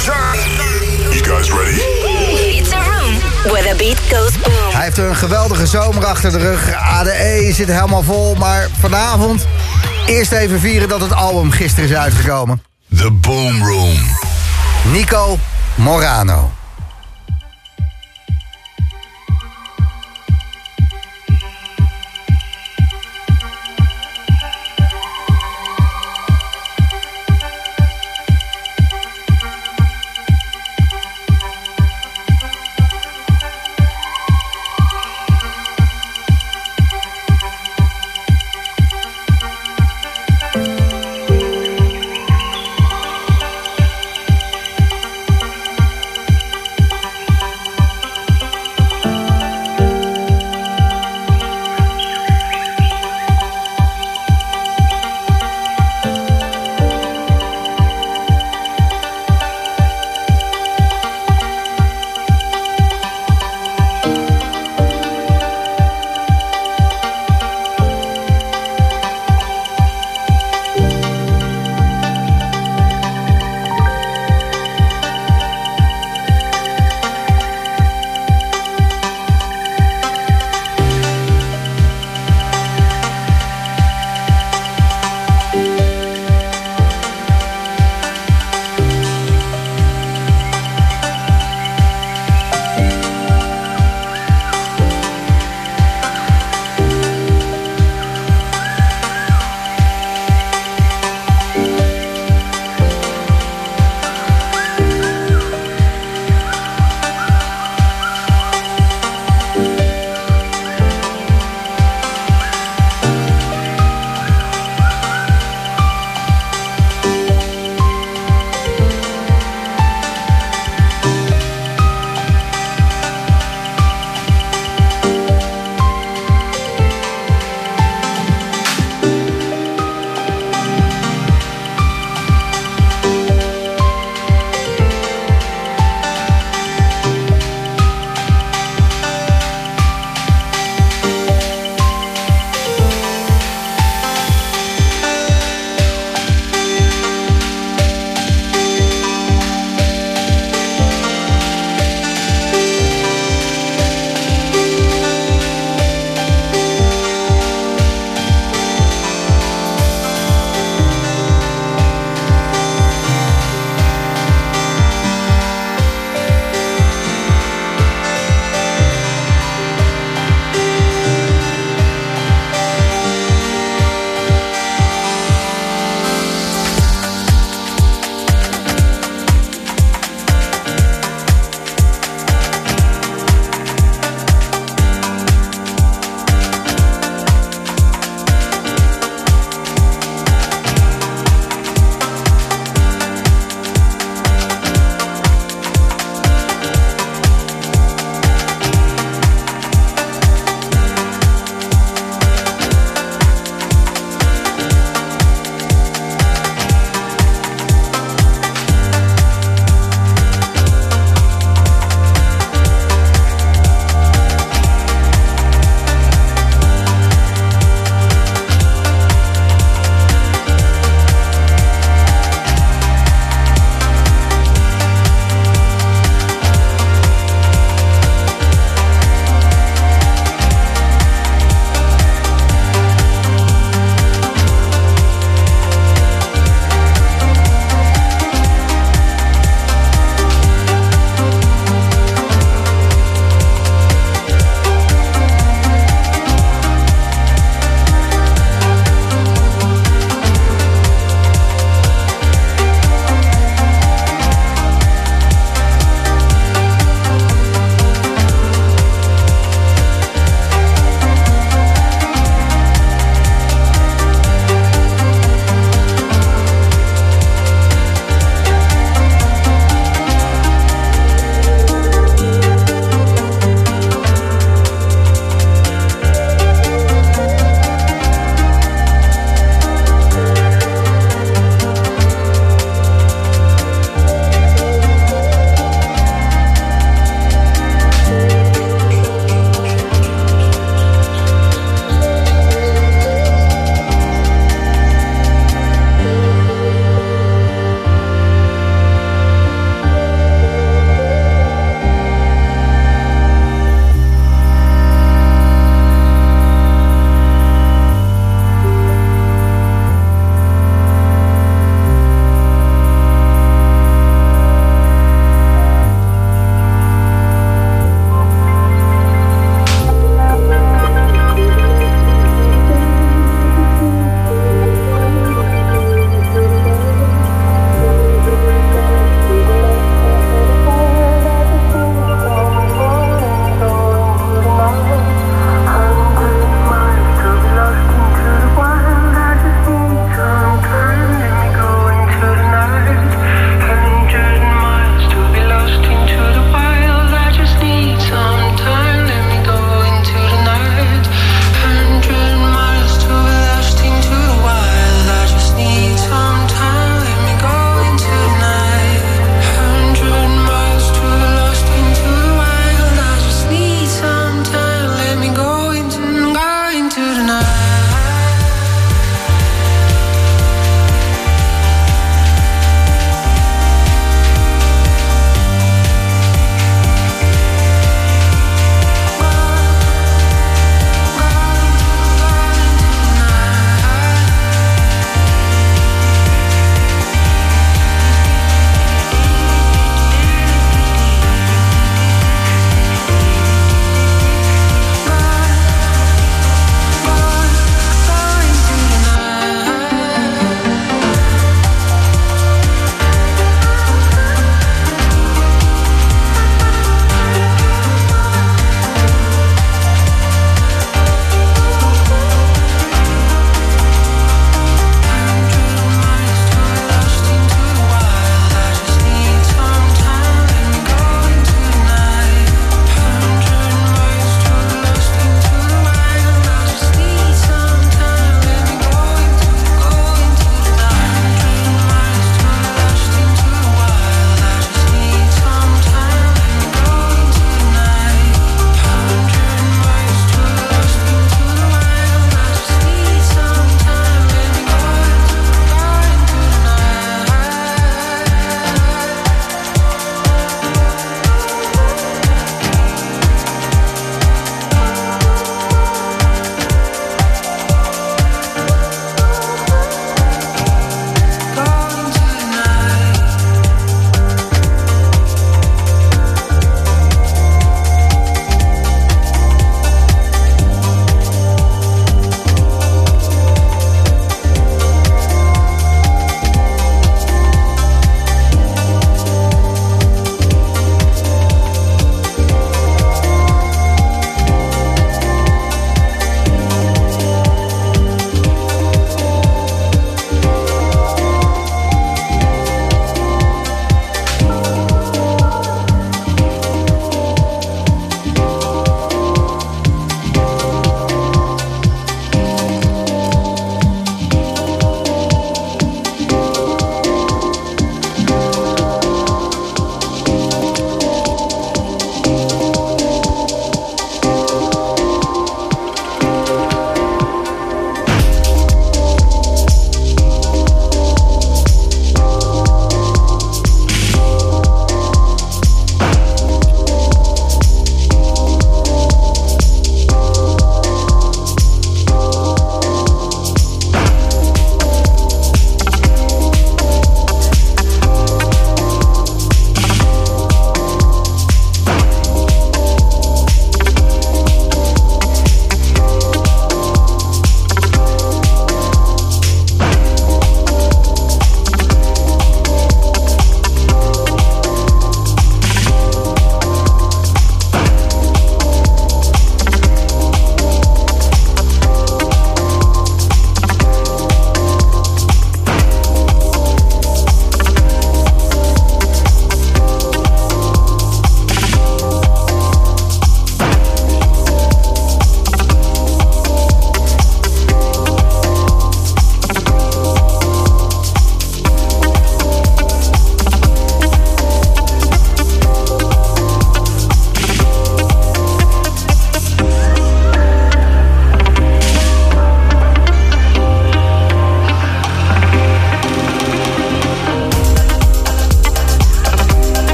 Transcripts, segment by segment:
You guys ready? It's a room where the beat goes boom. Hij heeft een geweldige zomer achter de rug. ADE zit helemaal vol, maar vanavond eerst even vieren dat het album gisteren is uitgekomen. The Boom Room. Nico Morano.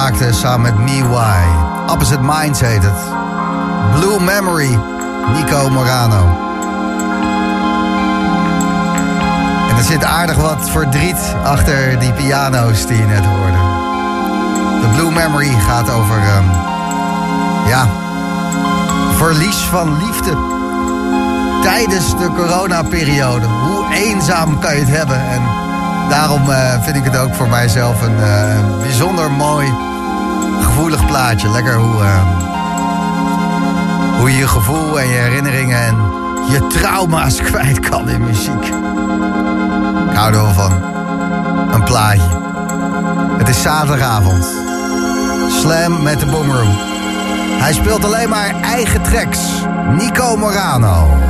Maakte samen met Me Why. Opposite Minds heet het. Blue Memory, Nico Morano. En er zit aardig wat verdriet achter die piano's die je net hoorde. De Blue Memory gaat over, um, ja, verlies van liefde. Tijdens de coronaperiode. Hoe eenzaam kan je het hebben? En daarom uh, vind ik het ook voor mijzelf een uh, bijzonder mooi, gevoelig plaatje. Lekker hoe, uh, hoe je je gevoel en je herinneringen en je trauma's kwijt kan in muziek. Ik hou er wel van. Een plaatje. Het is zaterdagavond. Slam met de Boomroom. Hij speelt alleen maar eigen tracks. Nico Morano.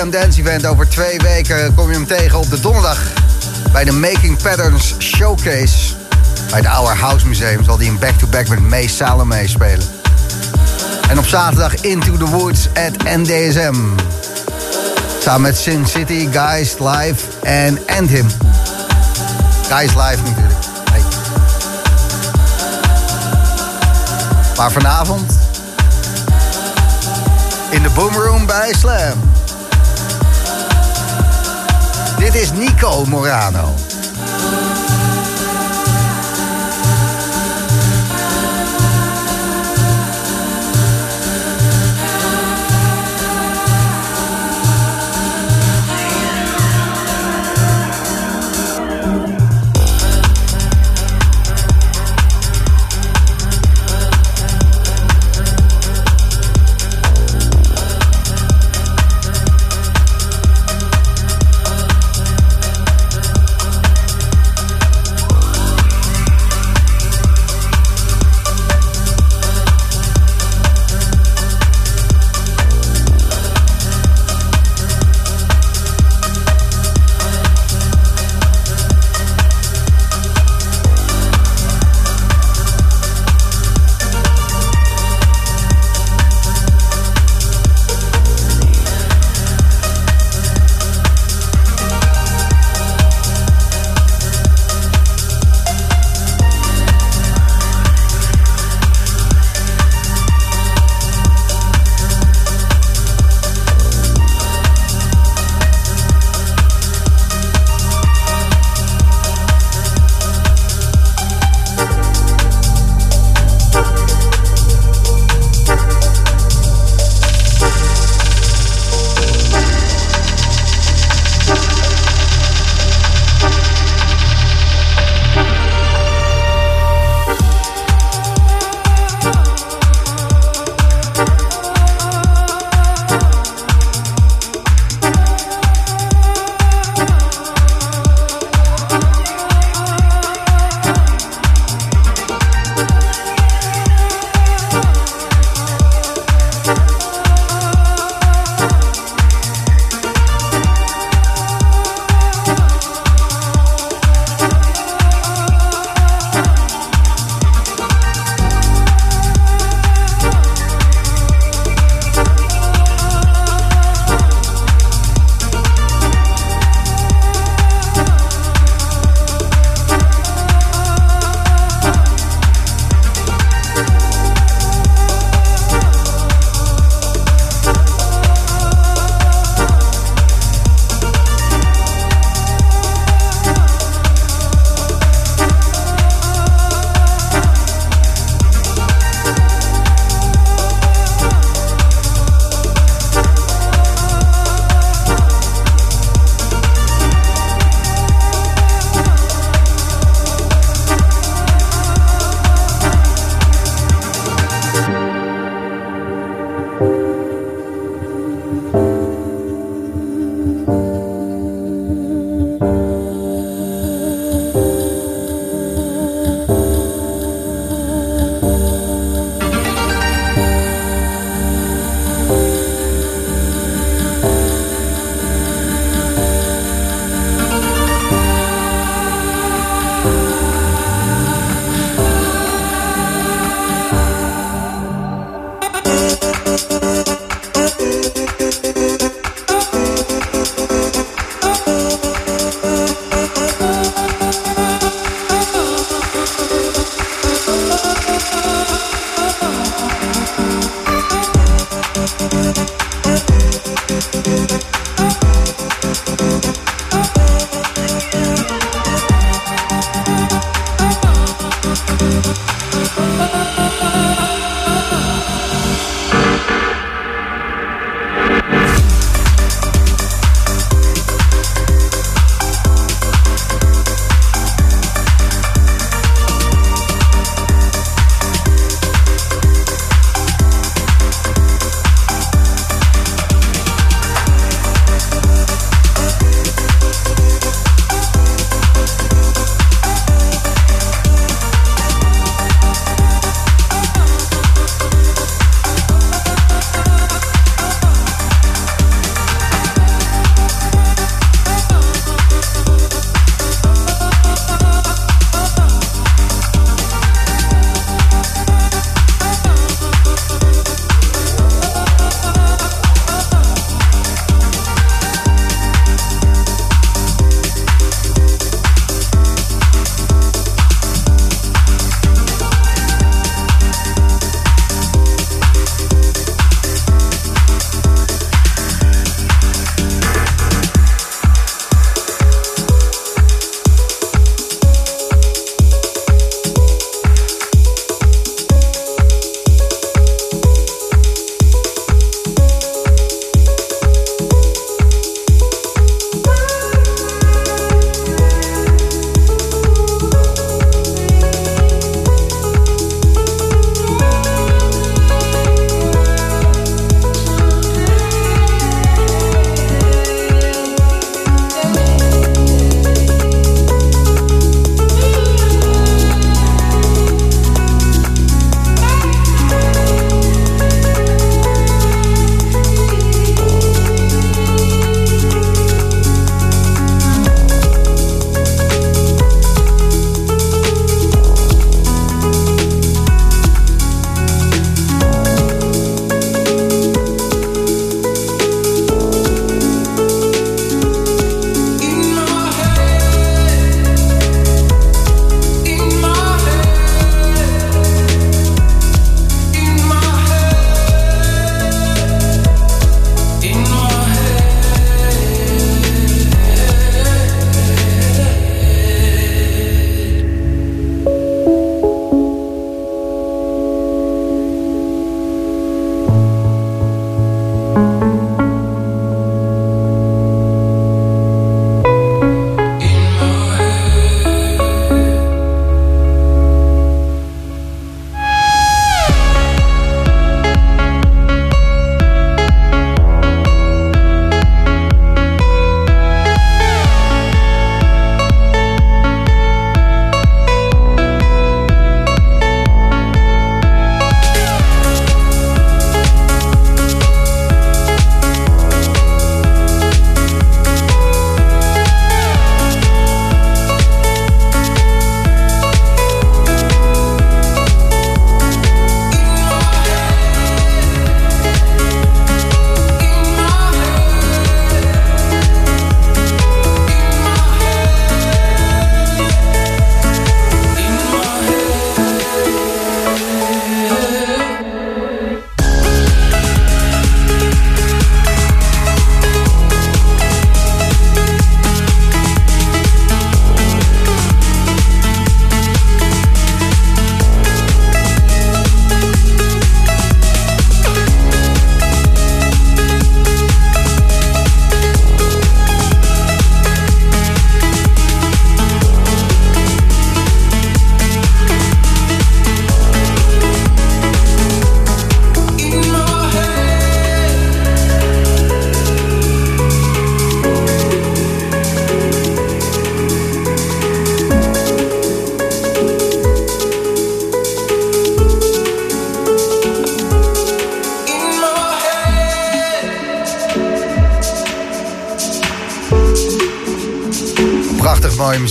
Amsterdam Dance Event. Over twee weken kom je hem tegen op de donderdag bij de Making Patterns Showcase. Bij het Our House Museum zal hij een back-to-back met May Salome spelen. En op zaterdag Into the Woods at NDSM. Samen met Sin City, Guys Live en And Him. Guys Live natuurlijk. Maar vanavond in de Boomroom bij Slam. Dit is Nico Morano.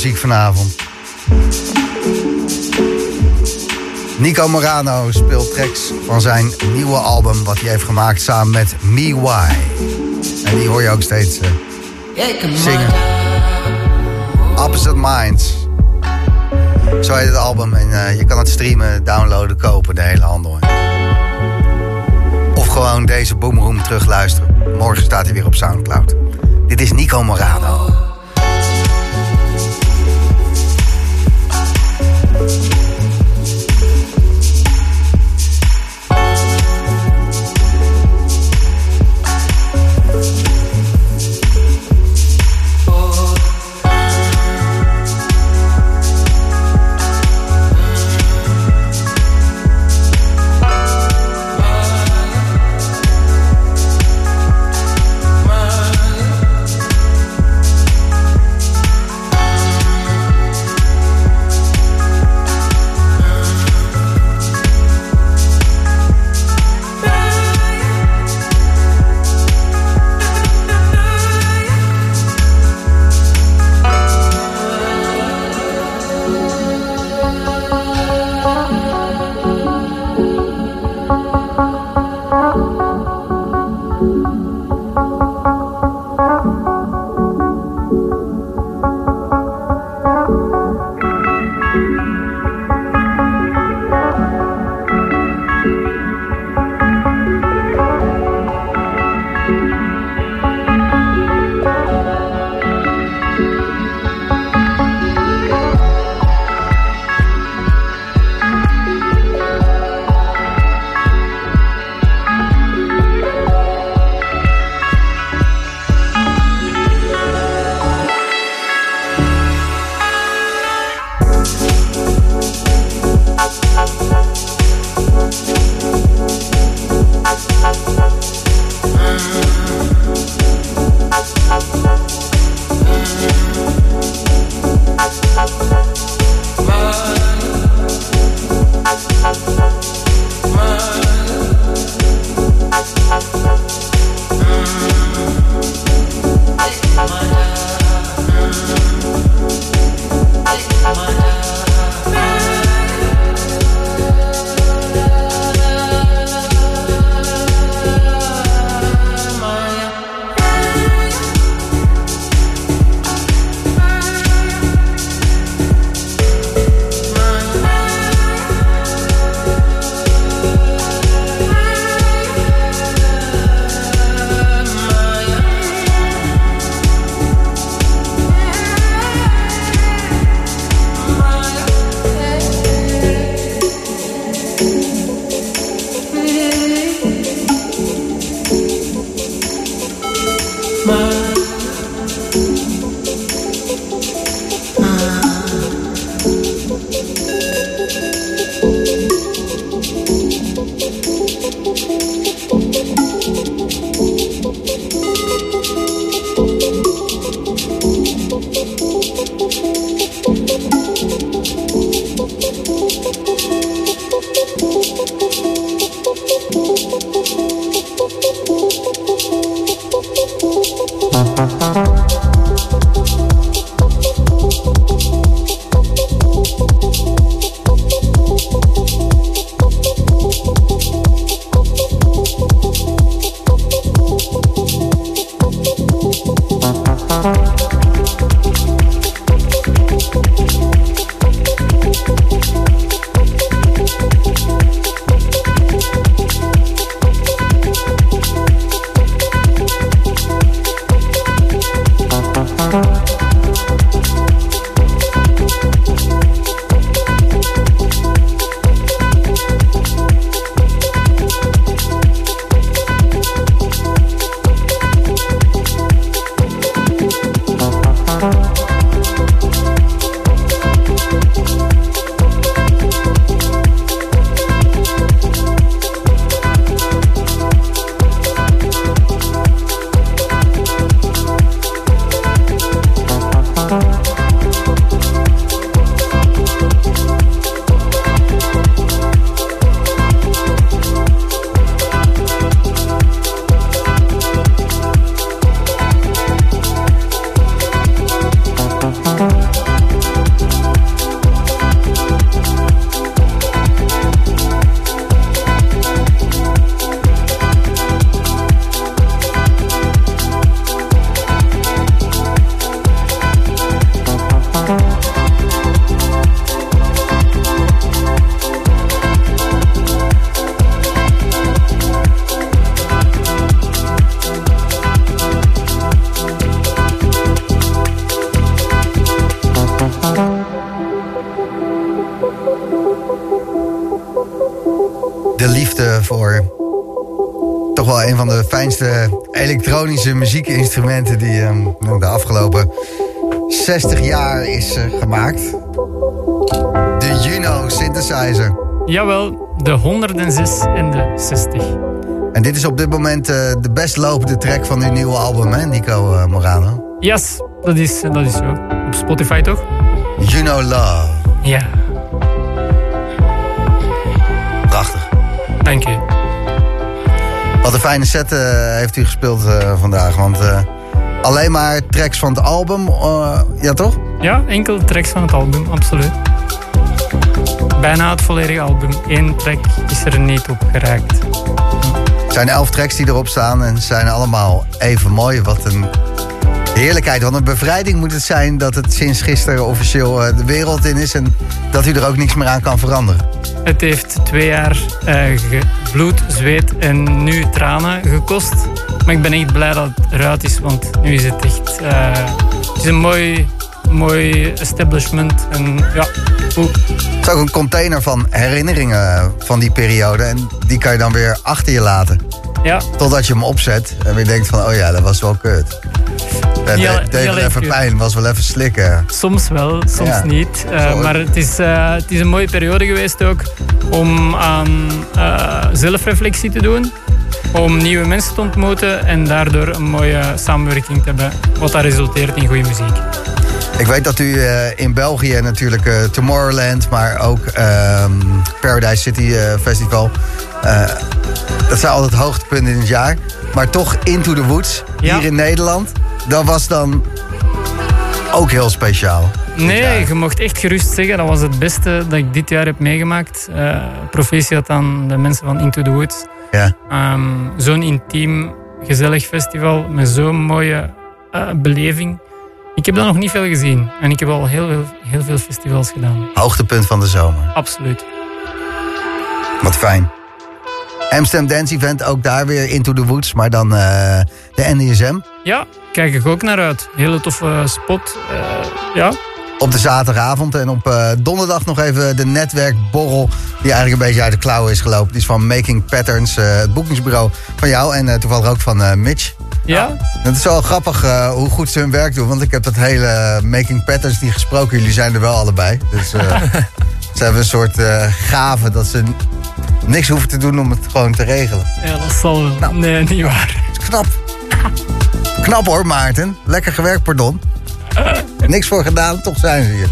Muziek vanavond. Nico Morano speelt tracks van zijn nieuwe album... wat hij heeft gemaakt samen met Me Why. En die hoor je ook steeds uh, zingen. Opposite Minds. Zo heet het album. En uh, je kan het streamen, downloaden, kopen, de hele handel. Of gewoon deze Boomroom terugluisteren. Morgen staat hij weer op Soundcloud. Dit is Nico Morano. Fijnste elektronische muziekinstrumenten die ehm, de afgelopen 60 jaar is eh, gemaakt. De Juno synthesizer. Jawel, de 106 en de 60. En dit is op dit moment eh, de best lopende track van uw nieuwe album, hè, Nico eh, Morano? Yes, dat is, dat is zo. Op Spotify toch? Juno Love. Ja, Wat een fijne set eh, heeft u gespeeld eh, vandaag. Want eh, alleen maar tracks van het album, ja toch? Ja, enkel tracks van het album, absoluut. Bijna het volledige album. Eén track is er niet op geraakt. Het zijn elf tracks die erop staan en ze zijn allemaal even mooi. Wat een heerlijkheid. Wat een bevrijding moet het zijn dat het sinds gisteren officieel de wereld in is. En dat u er ook niks meer aan kan veranderen. Het heeft twee jaar ge- bloed, zweet en nu tranen gekost. Maar ik ben echt blij dat het eruit is, want nu is het echt... eh, het is een mooi, mooi establishment. En ja, goed. Het is ook een container van herinneringen van die periode. En die kan je dan weer achter je laten. Ja, Totdat je hem opzet en weer denkt van, oh ja, dat was wel kut. Dat Niet al- deed wel even pijn, was wel even slikken. soms wel, soms Ja. niet. Eh, maar het is, eh, het is een mooie periode geweest ook om aan eh, zelfreflectie te doen. Om nieuwe mensen te ontmoeten en daardoor een mooie samenwerking te hebben. Wat dat resulteert in goede muziek. Ik weet dat u in België natuurlijk Tomorrowland, maar ook ehm, Paradise City Festival. dat zijn altijd hoogtepunten in het jaar. Maar toch Into the Woods, Ja. hier in Nederland, dat was dan ook heel speciaal. Nee, je mocht echt gerust zeggen, dat was het beste dat ik dit jaar heb meegemaakt. Eh proficiat aan de mensen van Into the Woods. Ja. Ehm, zo'n intiem, gezellig festival met zo'n mooie eh, beleving. Ik heb dat nog niet veel gezien. En ik heb al heel, veel- heel veel festivals gedaan. Hoogtepunt van de zomer. Absoluut. Wat fijn. Amsterdam Dance Event, ook daar weer Into the Woods, maar dan eh, de NDSM. Ja, kijk ik ook naar uit. Hele toffe spot. Eh, ja, Op de zaterdagavond en op eh, donderdag nog even de netwerkborrel... die eigenlijk een beetje uit de klauwen is gelopen. Die is van Making Patterns, eh, het boekingsbureau van jou... en eh, toevallig ook van eh, Mitch. ja. Het is wel grappig eh, hoe goed ze hun werk doen. Want ik heb dat hele Making Patterns niet gesproken. Jullie zijn er wel allebei. Dus eh, ze hebben een soort eh, gave dat ze niks hoeven te doen om het gewoon te regelen. ja dat zal wel. Nou. Nee, niet waar. Knap. Knap hoor, Maarten. Lekker gewerkt, pardon. Niks voor gedaan, toch zijn ze hier.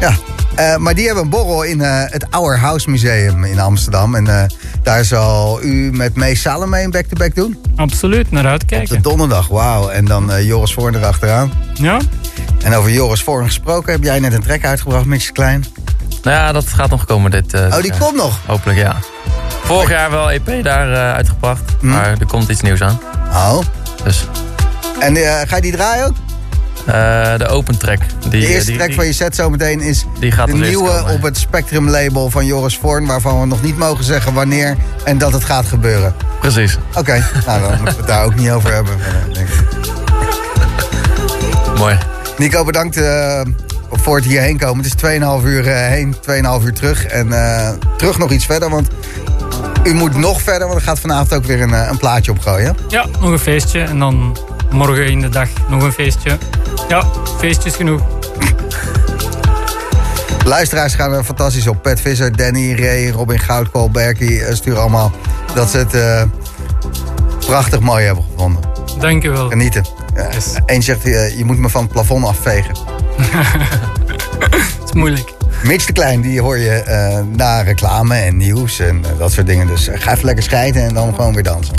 Ja. Eh, maar die hebben een borrel in eh, het Our House Museum in Amsterdam. En eh, daar zal u met Mees Salome een back-to-back doen. Absoluut, naar Op de uitkijken. donderdag, wauw. En dan Joris Voorn erachteraan. Ja, En over Joris Voorn gesproken, heb jij net een track uitgebracht, Mitch Klein? Nou ja, dat gaat nog komen dit, eh, Oh, die komt nog. Hopelijk, ja. Vorig jaar wel EP daar eh, uitgebracht, Hm. maar er komt iets nieuws aan. Oh. Dus En eh, ga je die draaien ook? eh, de open track. Die, De eerste die, track die- van je set zometeen is die gaat de nieuwe komen. op het Spectrum label van Joris Voorn... waarvan we nog niet mogen zeggen wanneer en dat het gaat gebeuren. Precies, Oké, nou dan moeten we het daar ook niet over hebben. denk ik. mooi. Nico, bedankt voor het hierheen komen. Het is 2,5 uur heen, 2,5 uur terug. En terug nog iets verder, want u moet nog verder... want er gaat vanavond ook weer een, eh, een plaatje opgooien. ja, nog een feestje. En dan morgen in de dag nog een feestje. Ja, feestjes genoeg. Luisteraars gaan er fantastisch op. Pet Visser, Danny, Ray, Robin Goudkool, Berkie... eh, sturen allemaal dat ze het eh, prachtig mooi hebben gevonden. Dankjewel. Genieten. Ja, Yes. Eén zegt, je moet me van het plafond afvegen. Het is moeilijk. Mitch de Klein, die hoor je eh, na reclame en nieuws en eh, dat soort dingen. Dus eh, ga even lekker scheiden en dan gewoon weer dansen.